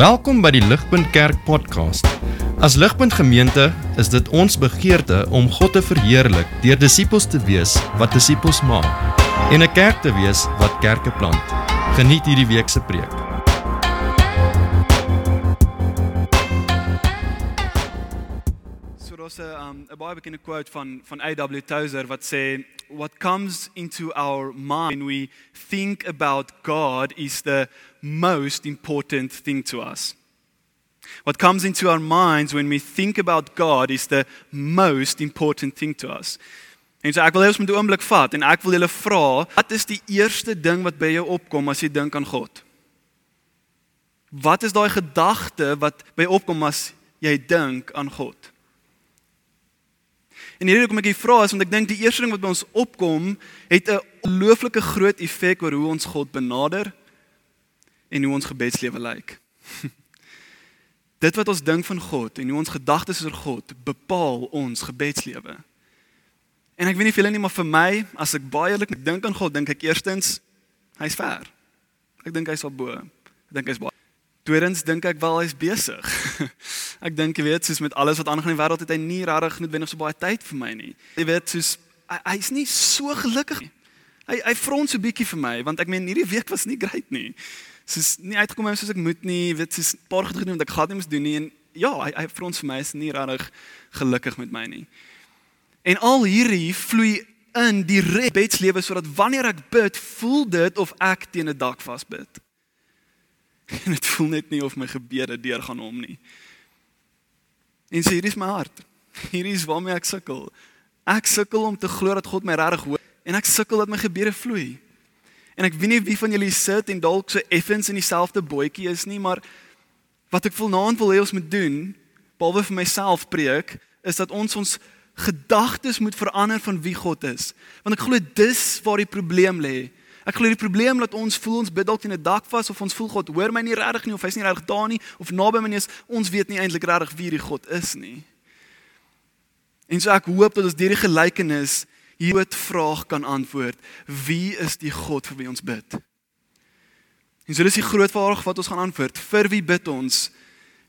Welkom by die Ligpunt Kerk podcast. As Ligpunt Gemeente is dit ons begeerte om God te verheerlik deur disippels te wees wat disippels maak en 'n kerk te wees wat kerke plant. Geniet hierdie week se preek. So daar's 'n um, 'n baie bekende quote van van A.W. Tozer wat sê what comes into our mind when we think about God is the most important thing to us. What comes into our minds when we think about God is the most important thing to us. En so ek wil hê ons moet 'n oomblik vat en ek wil julle vra, wat is die eerste ding wat by jou opkom as jy dink aan God? Wat is daai gedagte wat by opkom as jy dink aan God? En hierdie kom ek hier vra is want ek dink die eerste ding wat by ons opkom het 'n ongelooflike groot effek oor hoe ons God benader en hoe ons gebedslewe lyk. Dit wat ons dink van God en hoe ons gedagtes oor God bepaal ons gebedslewe. En ek weet nie vir julle nie, maar vir my, as ek baie eerlik dink aan God, dink ek eerstens hy's ver. Ek dink hy's op bo. Ek dink hy's baie. Tweedens dink ek wel hy's besig. ek dink jy weet, soos met alles wat aangaan in die wêreld het hy nie regtig noodwendig so baie tyd vir my nie. Jy weet, soos hy's hy nie so gelukkig nie. Hy hy frons so bietjie vir my want ek meen hierdie week was nie great nie soos nie uitgekom het soos ek moet nie, weet soos paar gedoen wat ek glad nie moes doen nie en ja, hy hy vir ons vir my is nie regtig gelukkig met my nie. En al hierdie vloei in die gebedslewe sodat wanneer ek bid, voel dit of ek teen 'n dak vasbid. En dit voel net nie of my gebede deurgaan hom nie. En sê hierdie is my hart. Hierdie is waarmee ek sukkel. Ek sukkel om te glo dat God my regtig hoor en ek sukkel dat my gebede vloei. En ek weet nie wie van julle sit en dalk so effens in dieselfde bootjie is nie, maar wat ek vanaand wil hê ons moet doen, behalwe vir myself preek, is dat ons ons gedagtes moet verander van wie God is. Want ek glo dis waar die probleem lê. Ek glo die probleem dat ons voel ons bid dalk in 'n dak vas of ons voel God hoor my nie regtig nie of hy's nie regtig daar nie of naby my nie is ons weet nie eintlik regtig wie die God is nie. En so ek hoop dat ons deur die gelykenis hierdie vraag kan antwoord: Wie is die God vir wie ons bid? En so dis die groot vraag wat ons gaan antwoord. Vir wie bid ons?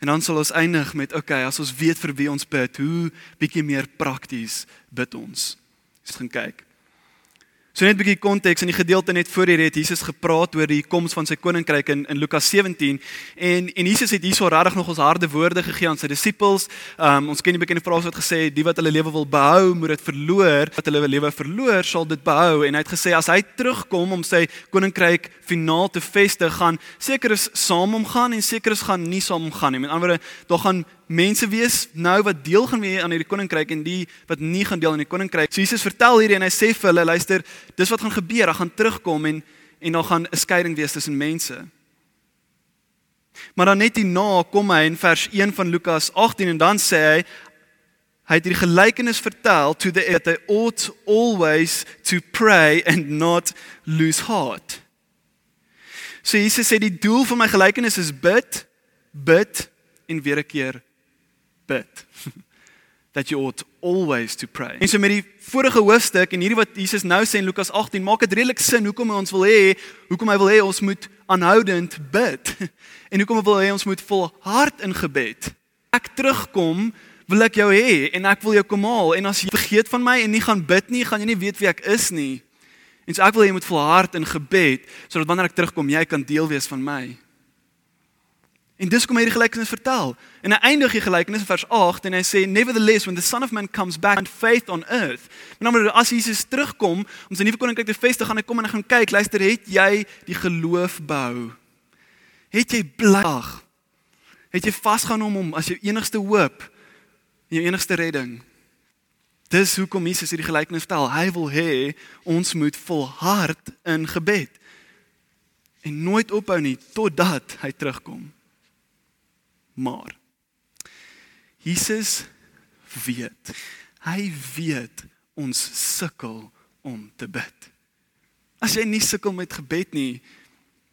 En dan sal ons eindig met: Okay, as ons weet vir wie ons bid, hoe bietjie meer prakties bid ons? Ons gaan kyk. So net 'n bietjie konteks in die gedeelte net voor hier het Jesus gepraat oor die koms van sy koninkryk in in Lukas 17 en en Jesus het hierso regtig nog ons harde woorde gegee aan sy disippels. Um ons ken die bekende frase wat gesê het die wat hulle lewe wil behou, moet dit verloor. Wat hulle lewe verloor, sal dit behou en hy het gesê as hy terugkom om sy koninkryk finaal te vestig, gaan seker is saam omgaan en seker is gaan nie saam omgaan nie. Met ander woorde, daar gaan mense wees nou wat deel gaan wees aan hierdie koninkryk en die wat nie gaan deel aan die koninkryk. So Jesus vertel hierdie en hy sê vir hulle, luister, dis wat gaan gebeur. Hy gaan terugkom en en dan gaan 'n skeiding wees tussen mense. Maar dan net hierna kom hy in vers 1 van Lukas 18 en dan sê hy hy het hierdie gelykenis vertel to the that they ought always to pray and not lose heart. So Jesus sê die doel van my gelykenis is bid, bid en weer 'n keer bid. That you ought always to pray. En so met die vorige hoofstuk en hierdie wat Jesus nou sê in Lukas 18 maak dit redelik sin hoekom hy ons wil hê, hoekom hy wil hê ons moet aanhoudend bid. En hoekom hy wil hê ons moet volhard in gebed. Ek terugkom wil ek jou hê en ek wil jou kom haal en as jy vergeet van my en nie gaan bid nie, gaan jy nie weet wie ek is nie. En so ek wil hê jy moet volhard in gebed sodat wanneer ek terugkom jy kan deel wees van my. En dis kom hy die gelykenis vertel. En hy eindig die gelykenis in vers 8 en hy sê nevertheless when the son of man comes back and faith on earth. En dan as Jesus terugkom om sy nuwe koninkryk te vestig, gaan hy kom en hy gaan kyk, luister, het jy die geloof bou? Het jy blag? Het jy vasgehou om hom as jou enigste hoop jou enigste redding? Dis hoekom Jesus hierdie gelykenis vertel. Hy wil hê ons moet volhard in gebed en nooit ophou nie totdat hy terugkom. Maar Jesus weet. Hy weet ons sukkel om te bid. As jy nie sukkel met gebed nie,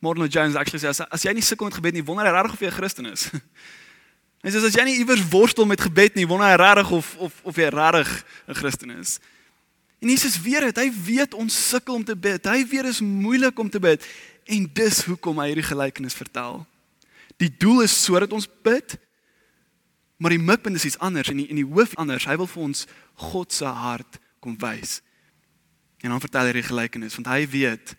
Morno Jones actually sê as, as jy nie sukkel met gebed nie, wonder hy regtig of jy 'n Christen is. Hy sê as jy nie iewers worstel met gebed nie, wonder hy regtig of of of jy regtig 'n Christen is. En Jesus weet dit, hy weet ons sukkel om te bid. Hy weet dit is moeilik om te bid en dis hoekom hy hierdie gelykenis vertel. Die doel is sodat ons bid. Maar die mikpunt is iets anders en die en die hoof anders. Hy wil vir ons God se hart kom wys. En dan vertel hy die gelykenis want hy weet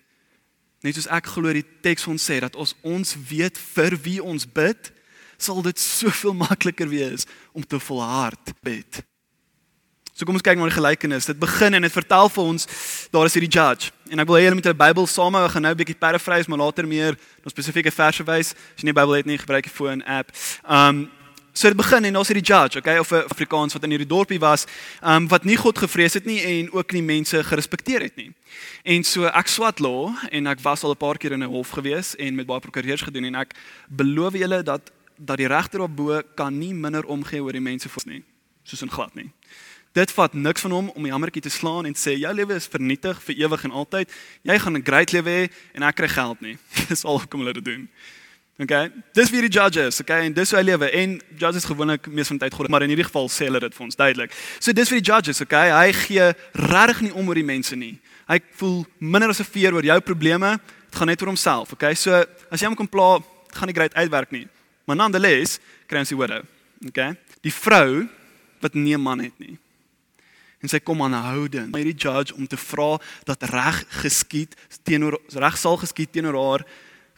net soos ek glo die teks ons sê dat ons ons weet vir wie ons bid, sal dit soveel makliker wees om te volhard bid. So kom ons kyk na die gelykenis. Dit begin en dit vertel vir ons daar is hierdie judge. En ek wil hê julle moet 'n Bybel saam hou. Ek gaan nou 'n bietjie paraphrase, maar later meer na spesifieke verse wys. As jy nie Bybel het nie, gebruik jy foon app. Um so dit begin en daar's hierdie judge, okay, of 'n Afrikaans wat in hierdie dorpie was, um wat nie God gevrees het nie en ook nie mense gerespekteer het nie. En so ek swat law en ek was al 'n paar keer in 'n hof gewees en met baie prokureurs gedoen en ek beloof julle dat dat die regter op bo kan nie minder omgee oor die mense voor nie, soos in glad nie. Dit vat niks van hom om die hamertjie te slaan en sê jou lewe is vernietig vir ewig en altyd. Jy gaan 'n great lewe hê en ek kry geld nie. Dis al kom hulle dit doen. Okay. Dis wie die judges, okay? En dis hoe hy lewe. En judges gewoonlik mees van die tyd God, maar in hierdie geval sê hulle dit vir ons duidelik. So dis vir die judges, okay? Hy gee regtig nie om oor die mense nie. Hy voel minder as 'n veer oor jou probleme. Dit gaan net oor homself, okay? So as jy hom kan pla, gaan nie great uitwerk nie. Maar nonetheless, kry ons die widow, okay? Die vrou wat nie 'n man het nie en sy kom aanhoudend by die judge om te vra dat reg geskied teenoor reg sal geskied teenoor haar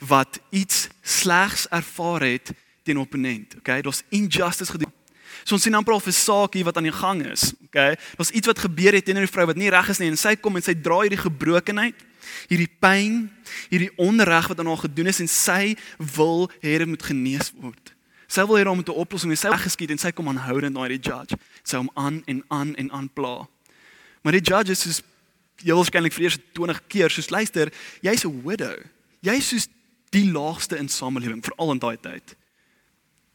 wat iets slegs ervaar het teen opponent. Okay, daar's injustice gedoen. So ons sien amper al 'n saak hier wat aan die gang is. Okay, daar's iets wat gebeur het teenoor die vrou wat nie reg is nie en sy kom en sy dra hierdie gebrokenheid, hierdie pyn, hierdie onreg wat aan haar gedoen is en sy wil hê dit moet genees word. Sy wil hê hom moet 'n oplossing hê. Sy het geskiet en sy kom aanhoudend na die judge. Sy hom aan en aan en aan pla. Maar die judge is soos jy waarskynlik vir eers 20 keer soos luister, jy's 'n widow. Jy's soos die laagste in samelewing veral in daai tyd.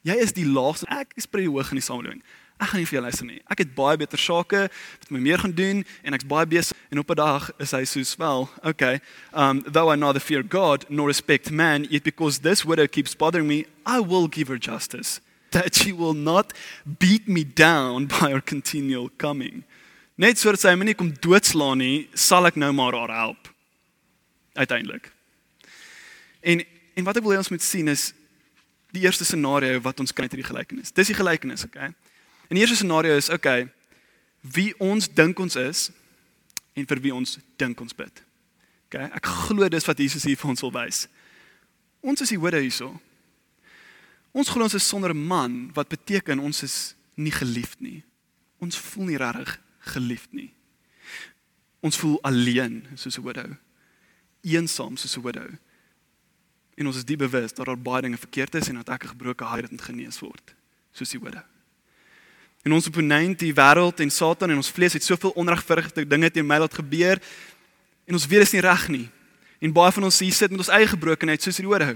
Jy is die laagste. Ek is pretty hoog in die samelewing. Ek gaan nie vir jou luister nie. Ek het baie beter sake wat my meer gaan doen en ek's baie besig en op 'n dag is hy soos wel, okay. Um though I neither fear God nor respect man, yet because this widow keeps bothering me, I will give her justice that she will not beat me down by her continual coming. Net sodat sy my nie kom doodslaan nie, sal ek nou maar haar help. Uiteindelik. En en wat ek wil hê ons moet sien is die eerste scenario wat ons kan uit hierdie gelykenis. Dis die gelykenis, okay? En die eerste scenario is okay, wie ons dink ons is en vir wie ons dink ons bid. Okay, ek glo dis wat Jesus hier vir ons wil wys. Ons is die widow hierso. Ons glo ons is sonder 'n man wat beteken ons is nie geliefd nie. Ons voel nie regtig geliefd nie. Ons voel alleen soos 'n widow. Eensaam soos 'n widow. En ons is diep bewus dat daar baie dinge verkeerd is en dat ek 'n gebroke hart moet genees word soos die widow. En ons opponent, die wêreld en Satan en ons vlees het soveel onregverdige dinge teen my laat gebeur en ons weet dit is nie reg nie. En baie van ons hier sit met ons eie gebrokenheid soos hierdie oorhou.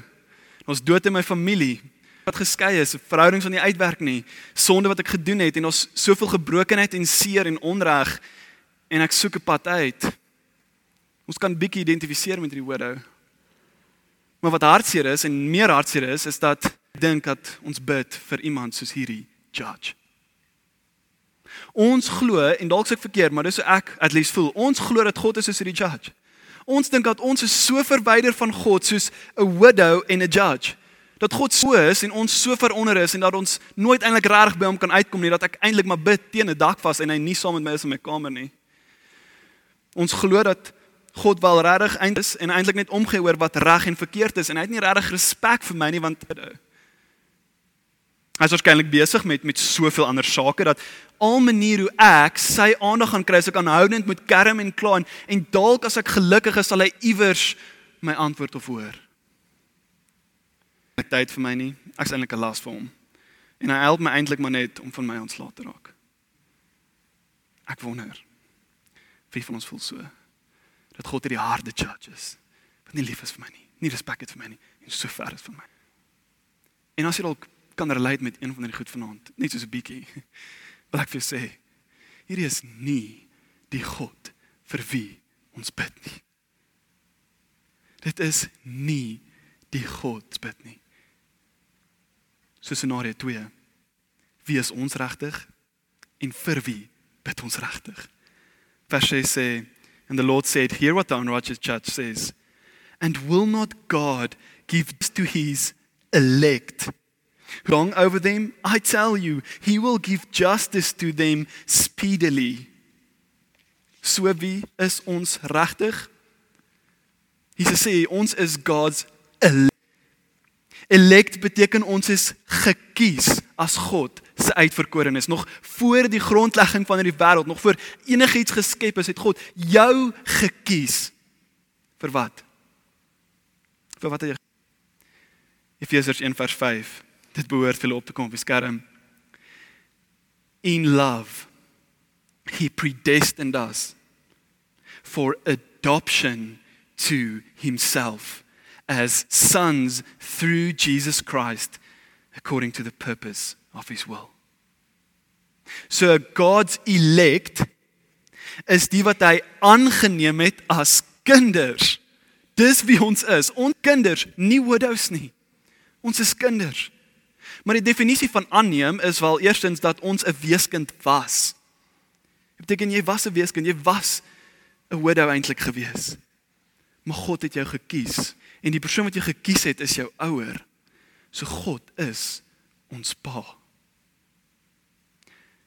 Ons dood in my familie wat geskei is, verhoudings wat nie uitwerk nie, sonde wat ek gedoen het en ons soveel gebrokenheid en seer en onreg en ek soek 'n pad uit. Ons kan bietjie identifiseer met hierdie oorhou. Maar wat hartseer is en meer hartseer is, is dat dink dat ons bid vir iemand soos hierdie judge. Ons glo en dalk se ek verkeerd, maar dis hoe ek at least voel. Ons glo dat God is soos die judge. Ons dink dat ons is so verwyder van God soos 'n widow en 'n judge. Dat God so is en ons so veronder is en dat ons nooit eintlik reg by hom kan uitkom nie, dat ek eintlik maar bid teen 'n dak vas en hy nie saam met my is in my kamer nie. Ons glo dat God wel regtig eintlik is en eintlik net omgee oor wat reg en verkeerd is en hy het nie regtig respek vir my nie want Hy is waarskynlik besig met met soveel ander sake dat al manier hoe ek sy aandag gaan kry as ek aanhoudend moet kerm en kla en, en dalk as ek gelukkig is sal hy iewers my antwoord of hoor. Ek tyd vir my nie. Ek's eintlik 'n las vir hom. En hy help my eintlik maar net om van my ontslae te raak. Ek wonder wie van ons voel so dat God hierdie harde judges wat nie lief is vir my nie, nie respek het vir my nie en so ver is van my. En as jy dalk kan relate met een van hierdie goed vanaand, net soos 'n bietjie. Wil ek vir sê, hierdie is nie die God vir wie ons bid nie. Dit is nie die God bid nie. So scenario 2. Wie is ons regtig en vir wie bid ons regtig? Vers 6 sê and the Lord said hear what the unrighteous judge says and will not God give to his elect. Long over them, I tell you, he will give justice to them speedily. So wie is ons regtig? Jesus sê ons is God's elect. Elect beteken ons is gekies as God se uitverkorenes. Nog voor die grondlegging van hierdie wêreld, nog voor enigiets geskep is, het God jou gekies. Vir wat? Vir wat jy Efesiërs 1 vers 5. Dit behoort vir op te kom op die skerm. In love he predestined us for adoption to himself as sons through Jesus Christ according to the purpose of his will. So God's elect is die wat hy aangeneem het as kinders. Dis wie ons is. Ons kinders, nie widows nie. Ons is kinders. Maar die definisie van aanneem is wel eerstens dat ons 'n weeskind was. Dit beteken jy was 'n weeskind, jy was 'n widow eintlik gewees. Maar God het jou gekies en die persoon wat jy gekies het is jou ouer. So God is ons pa.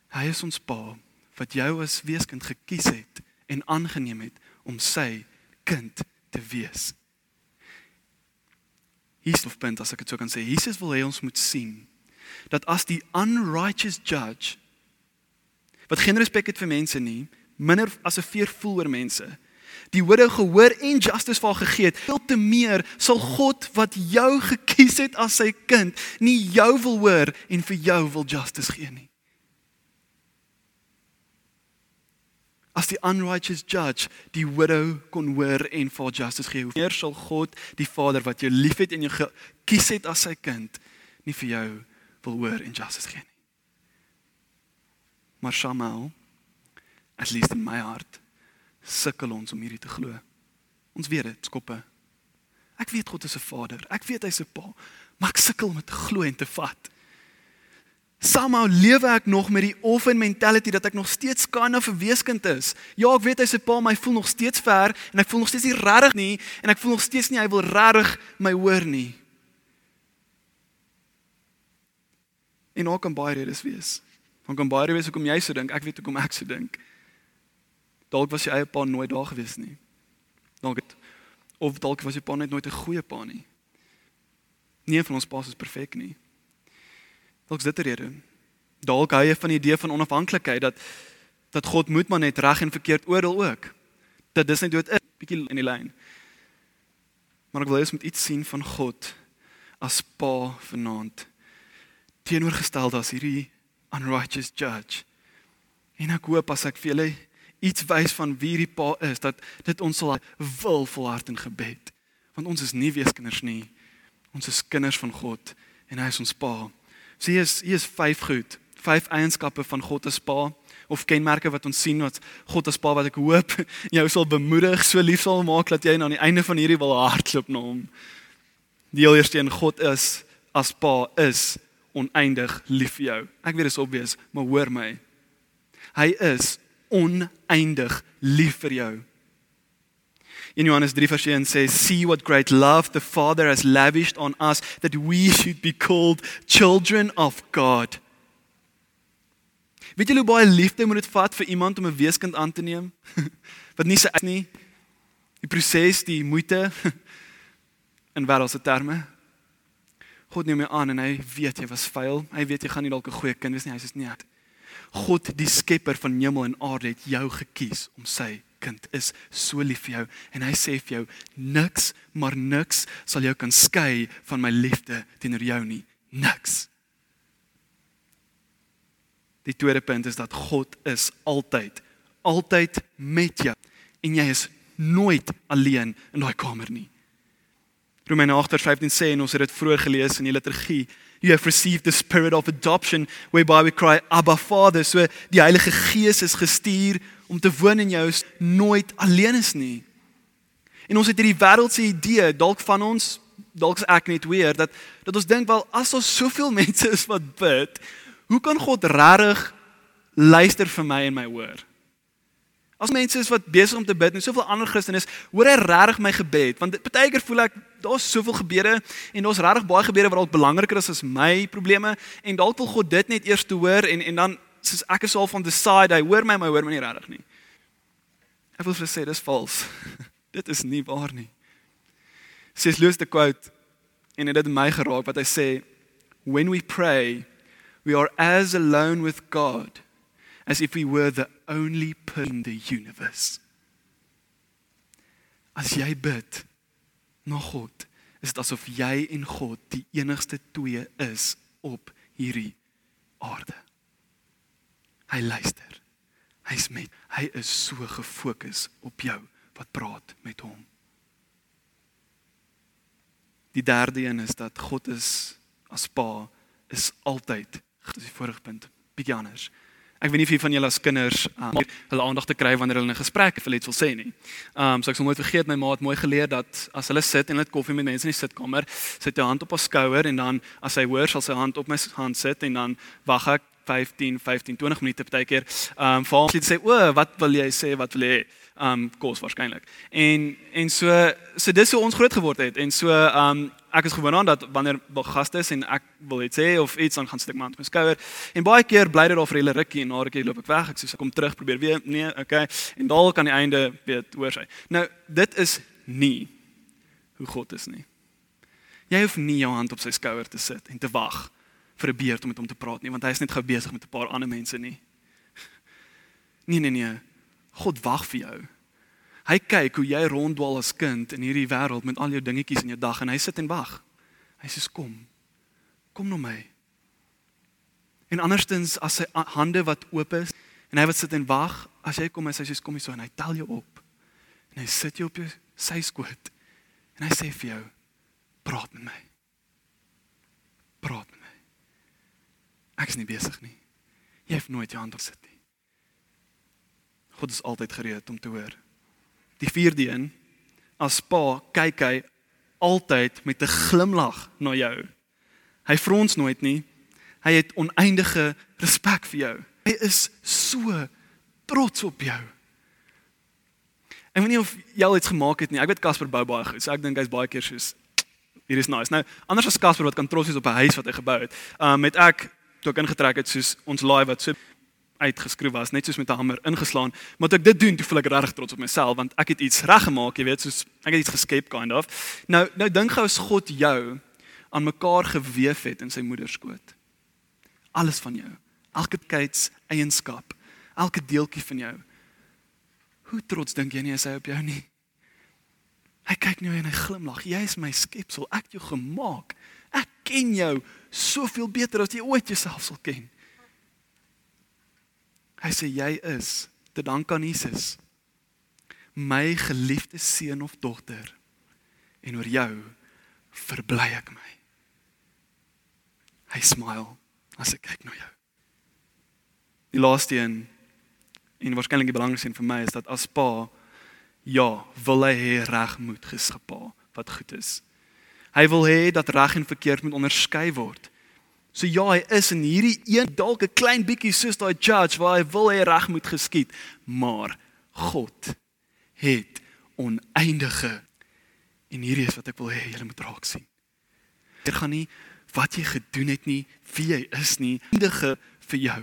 Hy is ons pa wat jou as weeskind gekies het en aangeneem het om sy kind te wees. Hier's of punt as ek dit sou kan sê. Jesus wil hê ons moet sien dat as die unrighteous judge wat geen respek het vir mense nie, minder as 'n veer voel oor mense, die widow gehoor en justice vir haar gegee het, veel te meer sal God wat jou gekies het as sy kind, nie jou wil hoor en vir jou wil justice gee nie. As die unrighteous judge die widow kon hoor en vir justice gee, hoe meer sal God die Vader wat jou liefhet en jou gekies het as sy kind, nie vir jou wil hoor en justice gee nie. Maar Samuel, at least in my hart, sukkel ons om hierdie te glo. Ons weet dit, skoppe. Ek weet God is 'n Vader. Ek weet hy's 'n Pa, maar ek sukkel om dit te glo en te vat. Somehow lewe ek nog met die orphan mentality dat ek nog steeds kan of 'n weeskind is. Ja, ek weet hy's 'n pa, hy voel nog steeds ver en ek voel nog steeds nie regtig nie en ek voel nog steeds nie hy wil regtig my hoor nie. En ook kan baie redes wees. Van kan baie redes hoekom jy so dink, ek weet hoekom ek so dink. Dalk was jy eie pa nooit daar gewees nie. Dalk het of dalk was jy pa net nooit 'n goeie pa nie. Nie een van ons pa's is perfek nie. Dalk is dit 'n rede. Dalk hou jy van die idee van onafhanklikheid dat dat God moet maar net reg en verkeerd oordeel ook. Dat dis net dood is, bietjie in die lyn. Maar ek wil hê ons moet iets sien van God as pa vanaand teenoorgestel as hierdie unrighteous judge. En ek hoop as ek vir julle iets wys van wie die pa is dat dit ons sal wil volhard in gebed want ons is nie weeskinders nie ons is kinders van God en hy is ons pa so hier is hier is vyf goed. Vyf eienskappe van God as pa of kenmerke wat ons sien wat God as pa wat ek hoop jou sal bemoedig so lief sal maak dat jy aan die einde van hierdie wil hardloop na hom. Die eerste een God is as pa is oneindig lief vir jou. Ek weet dit is obvious maar hoor my. Hy is oneindig lief vir jou. In Johannes 3 vers 1 sê see what great love the Father has lavished on us that we should be called children of God. Weet jy hoe baie liefde moet dit vat vir iemand om 'n weeskind aan te neem? Wat nie sy is nie. Die proses, die moeite in wêreldse terme. God neem jou aan en hy weet jy was vuil. Hy weet jy gaan nie dalk 'n goeie kind wees nie. Hy sê nee. God die skepper van hemel en aarde het jou gekies om sy kind is so lief vir jou. En hy sê vir jou niks maar niks sal jou kan skei van my liefde teenoor jou nie. Niks. Die tweede punt is dat God is altyd altyd met jou. En jy is nooit alleen in daai kamer nie. Romeine 8:15 sê en ons het dit vroeër gelees in die liturgie. You have received the spirit of adoption whereby we cry abba father so die heilige gees is gestuur om te woon in jou nooit alleen is nie en ons het hierdie wêreldse idee dalk van ons dalk is ek net weer dat dat ons dink wel as ons soveel mense is wat bid hoe kan God regtig luister vir my en my hoor As mense is wat besig om te bid en soveel ander Christene is, hoor hy regtig my gebed? Want baie keer voel ek daar's soveel gebede en daar's regtig baie gebede wat dalk belangriker is as my probleme en dalk wil God dit net eers te hoor en en dan soos ek is al van decide, hy hoor my, maar hoor my nie regtig nie. Ek wil vir sê dis vals. dit is nie waar nie. Sies Lewis the quote en dit het my geraak wat hy sê when we pray we are as alone with God as if we were the only person in the universe. As jy bid na God, is dit asof jy en God die enigste twee is op hierdie aarde. Hy luister. Hy's met. Hy is so gefokus op jou wat praat met hom. Die derde een is dat God is as Pa is altyd dis die vorige punt bietjie anders. Ek weet nie jy van julle as kinders um, hulle aandag te kry wanneer hulle in 'n gesprek vir iets wil sê nie. Ehm um, so ek sal nooit vergeet my ma het mooi geleer dat as hulle sit en hulle het koffie met mense in die sitkamer, sit jy hand op haar skouer en dan as hy hoor sal sy hand op my hand sit en dan wag ek 15 15 20 minute partykeer. Ehm um, vir hom sê o, wat wil jy sê? Wat wil jy? Ehm um, kos waarskynlik. En en so so dis hoe ons groot geword het en so um, ek is gewoond aan dat wanneer wel gaste is en ek wil iets sê of iets dan gaan sit ek maar op my skouer en baie keer bly dit daar vir 'n hele rukkie en na 'n rukkie loop ek weg ek sê ek kom terug probeer weer nee okay en dalk aan die einde weet hoor sy nou dit is nie hoe God is nie jy hoef nie jou hand op sy skouer te sit en te wag vir 'n beurt om met hom te praat nie want hy is net gou besig met 'n paar ander mense nie nee nee nee God wag vir jou Hy kyk hoe jy ronddwaal as kind in hierdie wêreld met al jou dingetjies in jou dag en hy sit en wag. Hy sê kom. Kom na my. En anderstens as sy hande wat oop is en hy wat sit en wag, as jy kom en hy sê kom hier so en hy tel jou op. En hy sit jou op jou sy skoot. En hy sê vir jou praat met my. Praat Ek is nie besig nie. Jy het nooit jou hand op sit nie. God is altyd gereed om te hoor. Die vierde een, as pa kyk hy altyd met 'n glimlag na jou. Hy frons nooit nie. Hy het oneindige respek vir jou. Hy is so trots op jou. Ek weet nie of jy al iets gemaak het nie. Ek weet Casper bou baie goed. So ek dink hy's baie keer soos hier is nice. Nou, anders as Casper wat kan trots wees op 'n huis wat hy gebou het. Um met ek toe ek ingetrek het soos ons laai wat so uitgeskryf was, net soos met 'n hamer ingeslaan. Maar toe ek dit doen, toe voel ek regtig trots op myself want ek het iets reggemaak, jy weet, soos ek het iets geskep kind of. Nou nou dink gou as God jou aan mekaar gewewe het in sy moeder skoot. Alles van jou, elke kuits eienskap, elke deeltjie van jou. Hoe trots dink jy nie is hy op jou nie? Hy kyk nou en hy glimlag. Jy is my skepsel, ek het jou gemaak. Ek ken jou soveel beter as jy ooit jouself sal ken. Hy sê jy is te dank aan Jesus. My geliefde seun of dogter. En oor jou verbly ek my. Hy smile as ek kyk na jou. Die laaste een en waarskynlik die belangrikste een vir my is dat as pa ja, wil hy hê reg moet geskepa wat goed is. Hy wil hê dat reg en verkeerd moet onderskei word. So ja, hy is in hierdie een dalk 'n klein bietjie soos daai judge waar hy wil hê reg moet geskied, maar God het oneindige en hierdie is wat ek wil hê julle moet raak sien. Dit gaan nie wat jy gedoen het nie, wie jy is nie, eindige vir jou.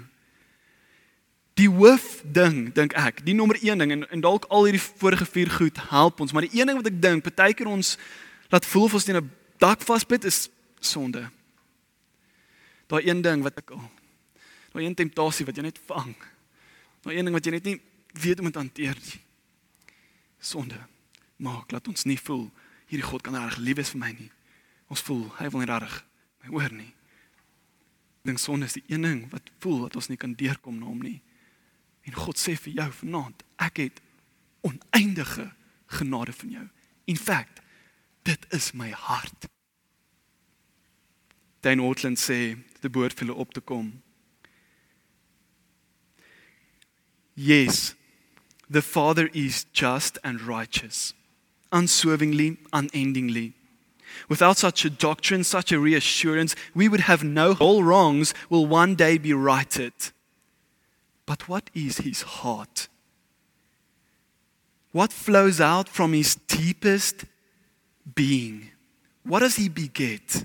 Die hoof ding dink ek, die nommer 1 ding en en dalk al hierdie vorige vier goed help ons, maar die een ding wat ek dink partykeer ons laat voel of ons teen 'n dak vasbyt is sonde. Daai een ding wat ek al. Daai een temptasie wat jy net vang. Daai een ding wat jy net nie weet hoe om te hanteer nie. Sonde. Maak laat ons nie voel hierdie God kan reg lief wees vir my nie. Ons voel hy wil nie reg my hoor nie. Dink sonde is die een ding wat voel dat ons nie kan deurkom na hom nie. En God sê vir jou vanaand, ek het oneindige genade van jou. In fact, dit is my hart. Dan Ortland sê te boord vir hulle op te kom. Yes. The Father is just and righteous, unswervingly, unendingly. Without such a doctrine, such a reassurance, we would have no all wrongs will one day be righted. But what is his heart? What flows out from his deepest being? what does he beget?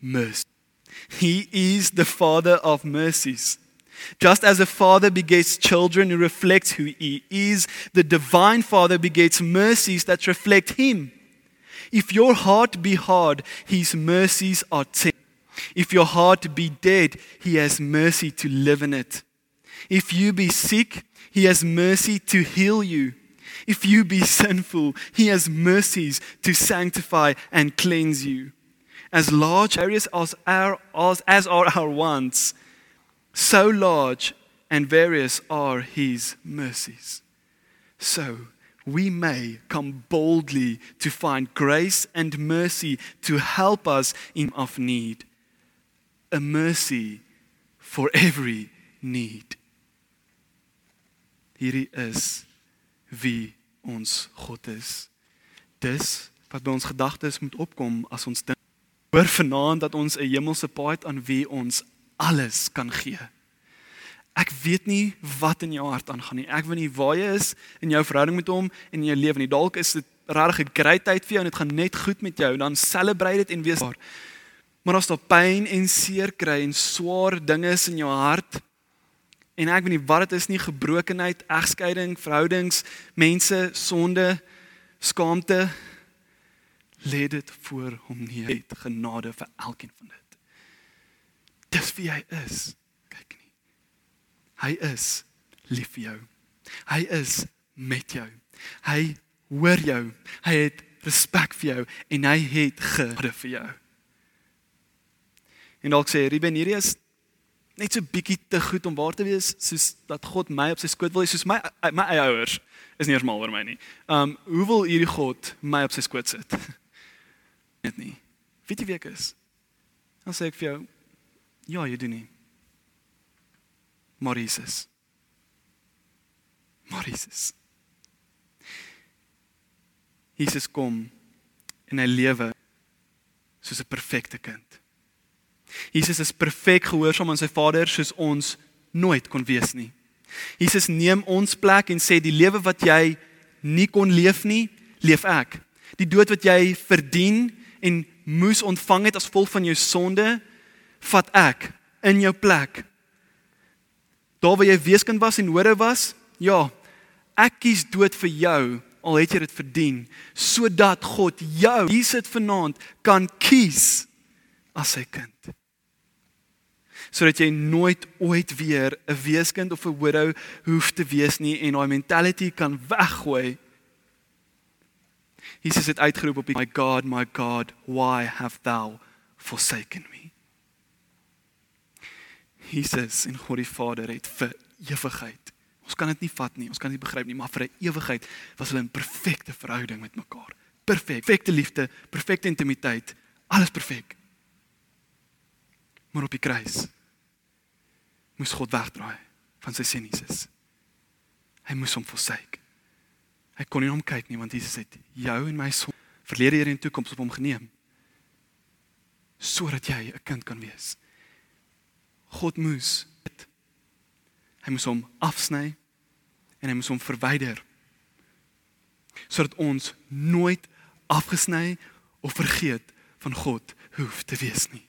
Mercy. He is the father of mercies. Just as a father begets children who reflect who he is, the divine father begets mercies that reflect him. If your heart be hard, his mercies are tender. If your heart be dead, he has mercy to live in it. If you be sick, he has mercy to heal you. If you be sinful, he has mercies to sanctify and cleanse you. As large areas as, our, as, as are our wants, so large and various are his mercies. So we may come boldly to find grace and mercy to help us in of need. A mercy for every need. Hierdie is wie ons God is. Dis wat by ons gedagtes moet opkom as ons dink hoor vanaand dat ons 'n hemelse Pa het aan wie ons alles kan gee. Ek weet nie wat in jou hart aangaan nie. Ek weet nie waar jy is in jou verhouding met hom en in jou lewe nie. Dalk is dit regtig 'n great tyd vir jou en dit gaan net goed met jou. Dan celebrate dit en wees daar. Maar as daar pyn en seer kry en swaar dinge is in jou hart en ek weet nie wat dit is nie, gebrokenheid, egskeiding, verhoudings, mense, sonde, skaamte, lê dit voor hom neer. Het genade vir elkeen van dit. Dis wie hy is. Kyk nie. Hy is lief vir jou. Hy is met jou. Hy hoor jou. Hy het respek vir jou en hy het genade vir jou. En dalk sê Ruben hierdie is net so bietjie te goed om waar te wees soos dat God my op sy skoot wil hê soos my my eie ouers is nie eens mal oor my nie. Um hoe wil hierdie God my op sy skoot sit? Net nie. Weet jy wie ek is? Dan sê ek vir jou Ja, jy doen nie. Maar Jesus. Maar Jesus. Jesus kom en hy lewe soos 'n perfekte kind. Jesus is perfek gehoorsaam aan sy Vader soos ons nooit kon wees nie. Jesus neem ons plek en sê die lewe wat jy nie kon leef nie, leef ek. Die dood wat jy verdien en moes ontvang het as gevolg van jou sonde, vat ek in jou plek. Daar waar jy weeskind was en hore was, ja, ek kies dood vir jou al het jy dit verdien sodat God jou hier sit vanaand kan kies as sy kind. Sodat jy nooit ooit weer 'n weeskind of 'n widow hoef te wees nie en daai mentality kan weggooi. Jesus het uitgeroep op my God, my God, why have thou forsaken me? Jesus en God die Vader het vir ewigheid. Ons kan dit nie vat nie, ons kan dit nie begryp nie, maar vir 'n ewigheid was hulle in perfekte verhouding met mekaar. Perfek, perfekte liefde, perfekte intimiteit, alles perfek. Maar op die kruis moes God wegdraai van sy seun Jesus. Hy moes hom forsake. Hy kon nie hom kyk nie want Jesus het jou en my son verlede hier en toekoms op hom geneem sodat jy 'n kind kan wees. God moes hy moes hom afsny en hy moes hom verwyder sodat ons nooit afgesny of vergeet van God hoef te wees nie.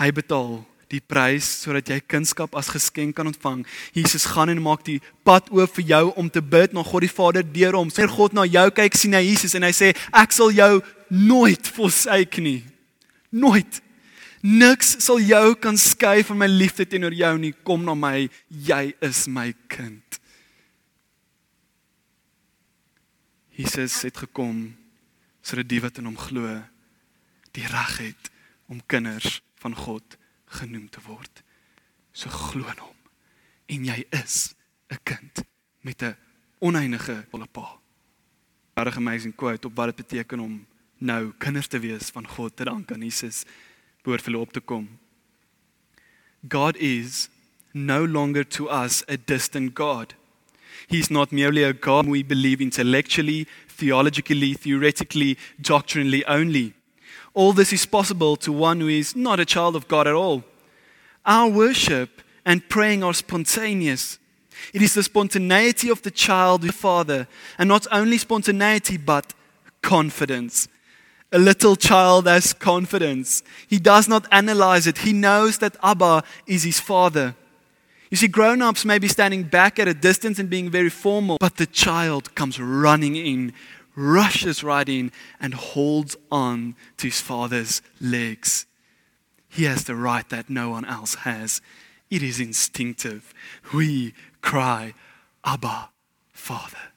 Hy betaal die prys sodat jy kunskap as geskenk kan ontvang. Jesus gaan en maak die pad oop vir jou om te bid na God die Vader deur hom. Wanneer God na jou kyk, sien hy Jesus en hy sê ek sal jou nooit forsake nie. Nooit. Niks sal jou kan skei van my liefde teenoor jou nie. Kom na my, jy is my kind. Jesus het gekom sodat die wat in hom glo die reg het om kinders van God genoem te word. So glo in hom en jy is 'n kind met 'n oneindige volle pa. 'n Amazing quote op wat dit beteken om nou kinders te wees van God te dank aan Jesus behoort vir hulle op te kom. God is no longer to us a distant God. He's not merely a God we believe intellectually, theologically, theoretically, doctrinally only. All this is possible to one who is not a child of God at all. Our worship and praying are spontaneous. It is the spontaneity of the child with the Father, and not only spontaneity, but confidence. A little child has confidence. He does not analyze it. He knows that Abba is his father. You see, grown ups may be standing back at a distance and being very formal, but the child comes running in, rushes right in, and holds on to his father's legs. He has the right that no one else has. It is instinctive. We cry, Abba, Father.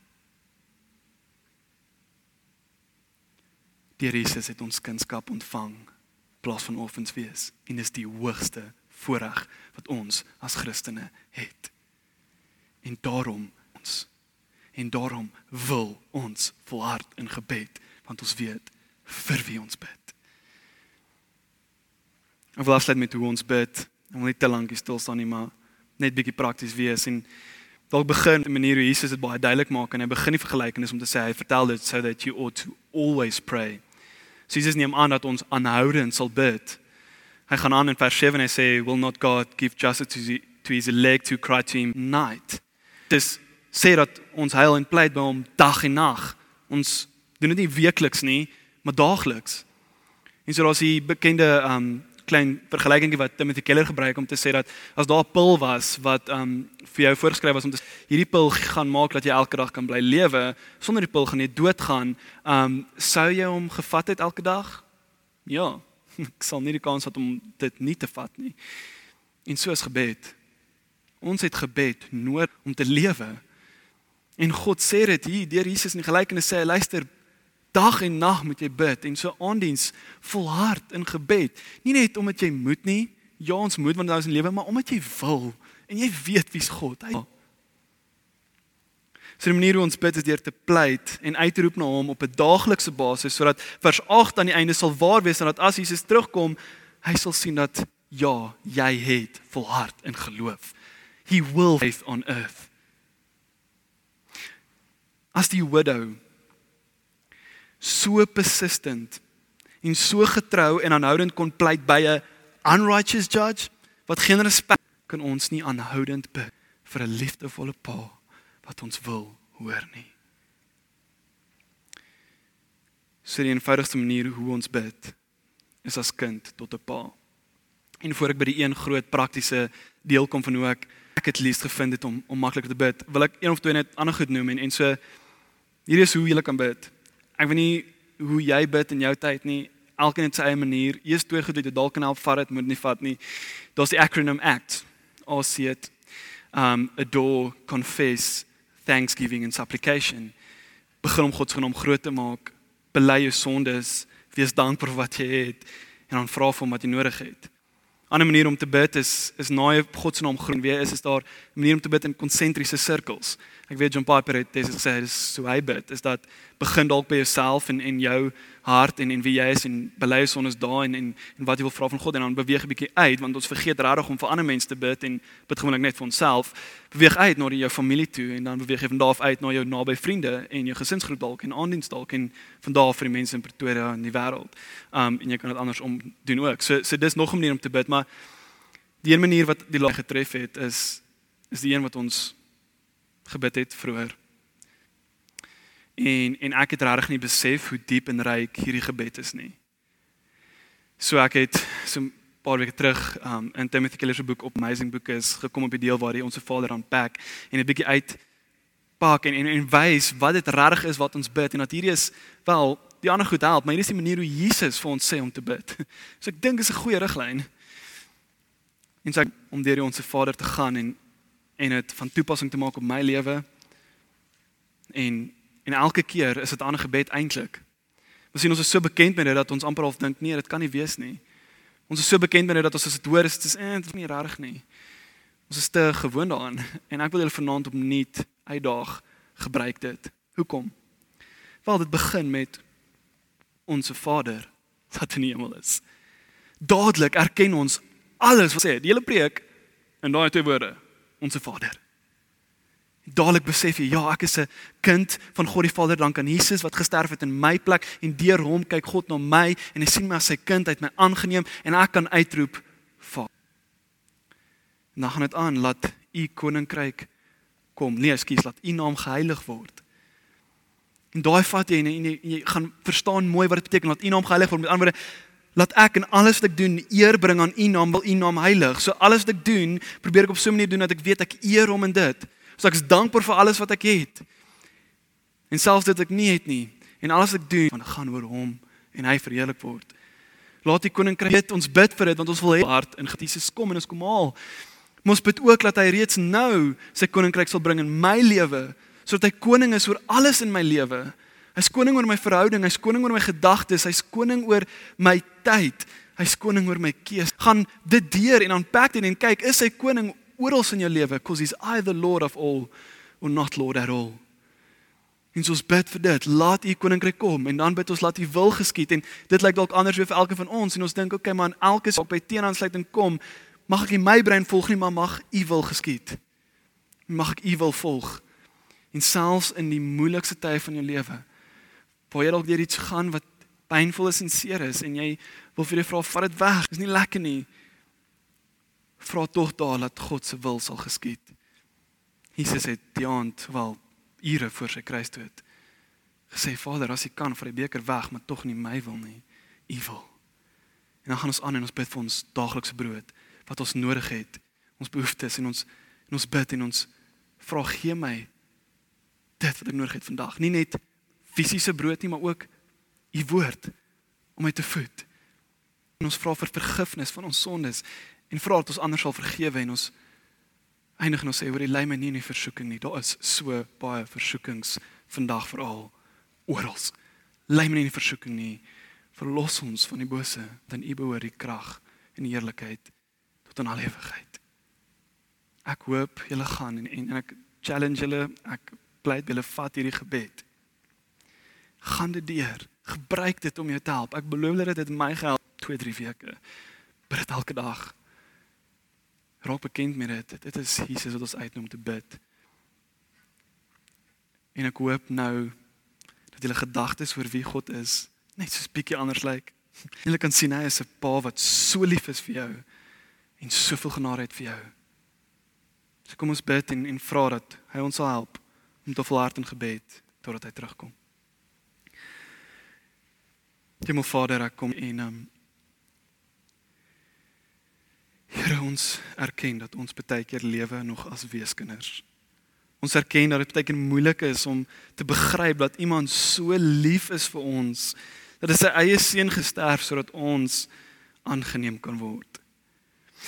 Deur Jesus het ons kunskap ontvang plaas van orphans wees en dis die hoogste voorreg wat ons as Christene het. En daarom ons en daarom wil ons volhard in gebed want ons weet vir wie ons bid. Ek wil afsluit met hoe ons bid. Ek wil nie te lank hier stil staan nie, maar net bietjie prakties wees en dalk begin 'n manier hoe Jesus dit baie duidelik maak en hy begin die vergelykenis om te sê hy vertel dit so that you ought to always pray. So Jesus neem aan dat ons aanhoudend sal bid. Hy gaan aan in vers 7 en hy sê will not God give justice to, the, to his elect to cry to him night. Dis sê dat ons huil en pleit by hom dag en nag. Ons doen dit nie weekliks nie, maar daagliks. En so daar's die bekende um klein vergelykingie wat Timothy Keller gebruik om te sê dat as daar 'n pil was wat um vir jou voorgeskryf was om te hierdie pil gaan maak dat jy elke dag kan bly lewe, sonder die pil gaan jy doodgaan. Um sou jy hom gevat het elke dag? Ja. Ek sal nie die kans hê om dit nie te vat nie. En so is gebed. Ons het gebed nood om te lewe. En God sê dit hier deur Jesus in die gelykenis sê hy luister Dag en nag moet jy bid en so aandiens volhard in gebed. Nie net omdat jy moet nie, ja ons moet want ons lewe, maar omdat jy wil en jy weet wie's God. Hy So die manier hoe ons bid is deur te pleit en uit te roep na hom op 'n daaglikse basis sodat vers 8 aan die einde sal waar wees en dat as Jesus terugkom, hy sal sien dat ja, jy het volhard in geloof. He will faith on earth. As die widow so persistent en so getrou en aanhoudend kon pleit by 'n unrighteous judge wat geen respek kan ons nie aanhoudend bid vir 'n liefdevolle pa wat ons wil hoor nie. So die eenvoudigste manier hoe ons bid is as kind tot 'n pa. En voor ek by die een groot praktiese deel kom van hoe ek ek het liefs gevind het om om maklik te bid, wil ek een of twee net ander goed noem en en so hier is hoe jy kan bid. Ek weet nie hoe jy bid in jou tyd nie. Elkeen het sy eie manier. Eers twee goed wat jy dalk kan help vat dit, moet nie vat nie. Daar's die acronym ACT. Or see it. Um adore, confess, thanksgiving and supplication. Begin om God se naam groot te maak. Bely jou sondes, wees dankbaar vir wat jy het en dan vra vir hom wat jy nodig het. Ander manier om te bid is is naai God se naam groen weer is is daar 'n manier om te bid in konsentriese sirkels. Ek weet John Piper het dit gesê dis so hy bid is dat begin dalk by jouself en en jou hart en en wie jy is en bely ons ons daar en, en en wat jy wil vra van God en dan beweeg 'n bietjie uit want ons vergeet regtig om vir ander mense te bid en bid gewoonlik net vir onsself. Beweeg uit na jou familie toe en dan beweeg jy van daar af uit na jou naby vriende en jou gesinsgroep dalk en aandiens dalk en van daar af vir die mense in Pretoria en die wêreld. Um en jy kan dit andersom doen ook. So so dis nog 'n manier om te bid, maar die een manier wat die laag getref het is is die een wat ons gebid het vroeër En en ek het regtig nie besef hoe diep en ryk hierdie gebed is nie. So ek het so 'n paar weke terug um in Timothy Keller se boek Amazing Book is gekom op die deel waar hy ons Vader aanpak en 'n bietjie uit pak en en, en wys wat dit regtig is wat ons bid en dat hierdie is wel die ander goed help, maar hier is die manier hoe Jesus vir ons sê om te bid. So ek dink is 'n goeie riglyn. En sê om deur ons Vader te gaan en en dit van toepassing te maak op my lewe en En elke keer is dit 'n ander gebed eintlik. Ons sien ons is so bekend met dit dat ons amper half dink nee, dit kan nie wees nie. Ons is so bekend met dit dat ons as dit hoor is dit is eintlik nie reg nie. Ons is te gewoond daaraan en ek wil julle vanaand opnuut uitdaag gebruik dit. Hoekom? Wel dit begin met ons Vader wat in die hemel is. Dadelik erken ons alles wat sê, die hele preek in daai twee woorde, ons Vader. Dadelik besef jy, ja, ek is 'n kind van God die Vader, dank aan Jesus wat gesterf het in my plek en deur hom kyk God na my en hy sien my as sy kind, hy het my aangeneem en ek kan uitroep Vader. En dan gaan dit aan, laat u koninkryk kom. Nee, ekskuus, laat u naam geheilig word. En daai vat jy en jy, jy, jy gaan verstaan mooi wat dit beteken laat U naam geheilig word. Met ander woorde, laat ek en alles wat ek doen eer bring aan U naam, wil U naam heilig. So alles wat ek doen, probeer ek op so 'n manier doen dat ek weet ek eer hom in dit. So ek is dankbaar vir alles wat ek het. En selfs dit ek nie het nie en alles wat ek doen, gaan gaan oor hom en hy verheerlik word. Laat die koninkryk weet ons bid vir dit want ons wil hê hart in Jesus kom en ons kom haal. Ons bid ook dat hy reeds nou sy koninkryk sal bring in my lewe sodat hy koning is oor alles in my lewe. Hy's koning oor my verhouding, hy's koning oor my gedagtes, hy's koning oor my tyd, hy's koning oor my keuse. Gaan dit deur en aanpak dit en kyk, is hy koning oral in jou lewe? Because he's either Lord of all or not Lord at all. En ons bid vir dit, laat u koninkryk kom en dan bid ons laat u wil geskied en dit lyk dalk anders vir elkeen van ons en ons dink okay man, elke saak by teenaansluiting kom, mag ek nie my brein volg nie, maar mag u wil geskied. Mag ek u wil volg en selfs in die moeilikste tye van jou lewe waar jy dalk deur iets gaan wat pynvol is en seer is en jy wil vir jou vra vat dit weg is nie lekker nie vra tog daar dat God se wil sal geskied Jesus het die aand wel ure voor sy kruisdood gesê Vader as U kan vir die beker weg maar tog nie my wil nie U wil en dan gaan ons aan en ons bid vir ons daaglikse brood wat ons nodig het ons behoeftes en ons en ons bid en ons vra gee my dit wat ek nodig het vandag. Nie net fisiese brood nie, maar ook u woord om my te voed. En ons vra vir vergifnis van ons sondes en vra dat ons ander sal vergewe en ons eindig en ons sê oor die lei my nie in die versoeking nie. Daar is so baie versoekings vandag veral oral. Lei my nie in die versoeking nie. Verlos ons van die bose, dan u behoort die krag en die heerlikheid tot in al ewigheid. Ek hoop julle gaan en en, en ek challenge julle, ek pleit julle vat hierdie gebed. Gaan dit deur. Gebruik dit om jou te help. Ek beloof dat dit my gehelp 2, 3 weke. Dit elke dag. Raak bekend met dit. Dit is Jesus wat ons uitnooi om te bid. En ek hoop nou dat julle gedagtes oor wie God is net so 'n bietjie anders lyk. Julle kan sien hy is 'n pa wat so lief is vir jou en soveel genade het vir jou. So kom ons bid en en vra dat hy ons sal help om te volhard in gebed totdat hy terugkom. Hemel Vader, ek kom en um Here ons erken dat ons baie keer lewe nog as weeskinders. Ons erken dat dit baie keer moeilik is om te begryp dat iemand so lief is vir ons dat hy sy eie seun gesterf sodat ons aangeneem kan word.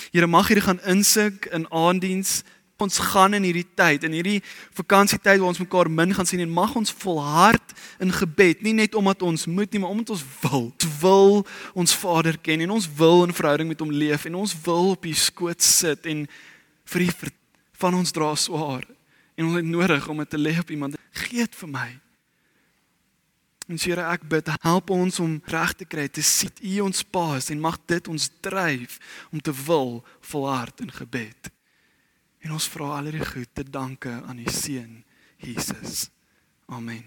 Here mag hierdie gaan insig in aanddiens ons gaan in hierdie tyd, in hierdie vakansietyd waar ons mekaar min gaan sien en mag ons volhard in gebed, nie net omdat ons moet nie, maar omdat ons wil. Wil ons Vader ken en ons wil 'n verhouding met hom leef en ons wil op die skoot sit en vir die van ons dra swaar en ons het nodig om dit te lê op iemand. Gee dit vir my. En Here, ek bid, help ons om reg te kry te sien U ons paas en mag dit ons dryf om te wil volhard in gebed. En ons vra al hierdie goed te danke aan die seun Jesus. Amen.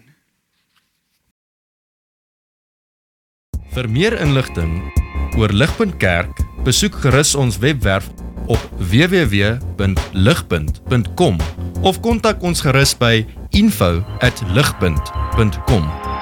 Vir meer inligting oor Ligpunt Kerk, besoek gerus ons webwerf op www.ligpunt.com of kontak ons gerus by info@ligpunt.com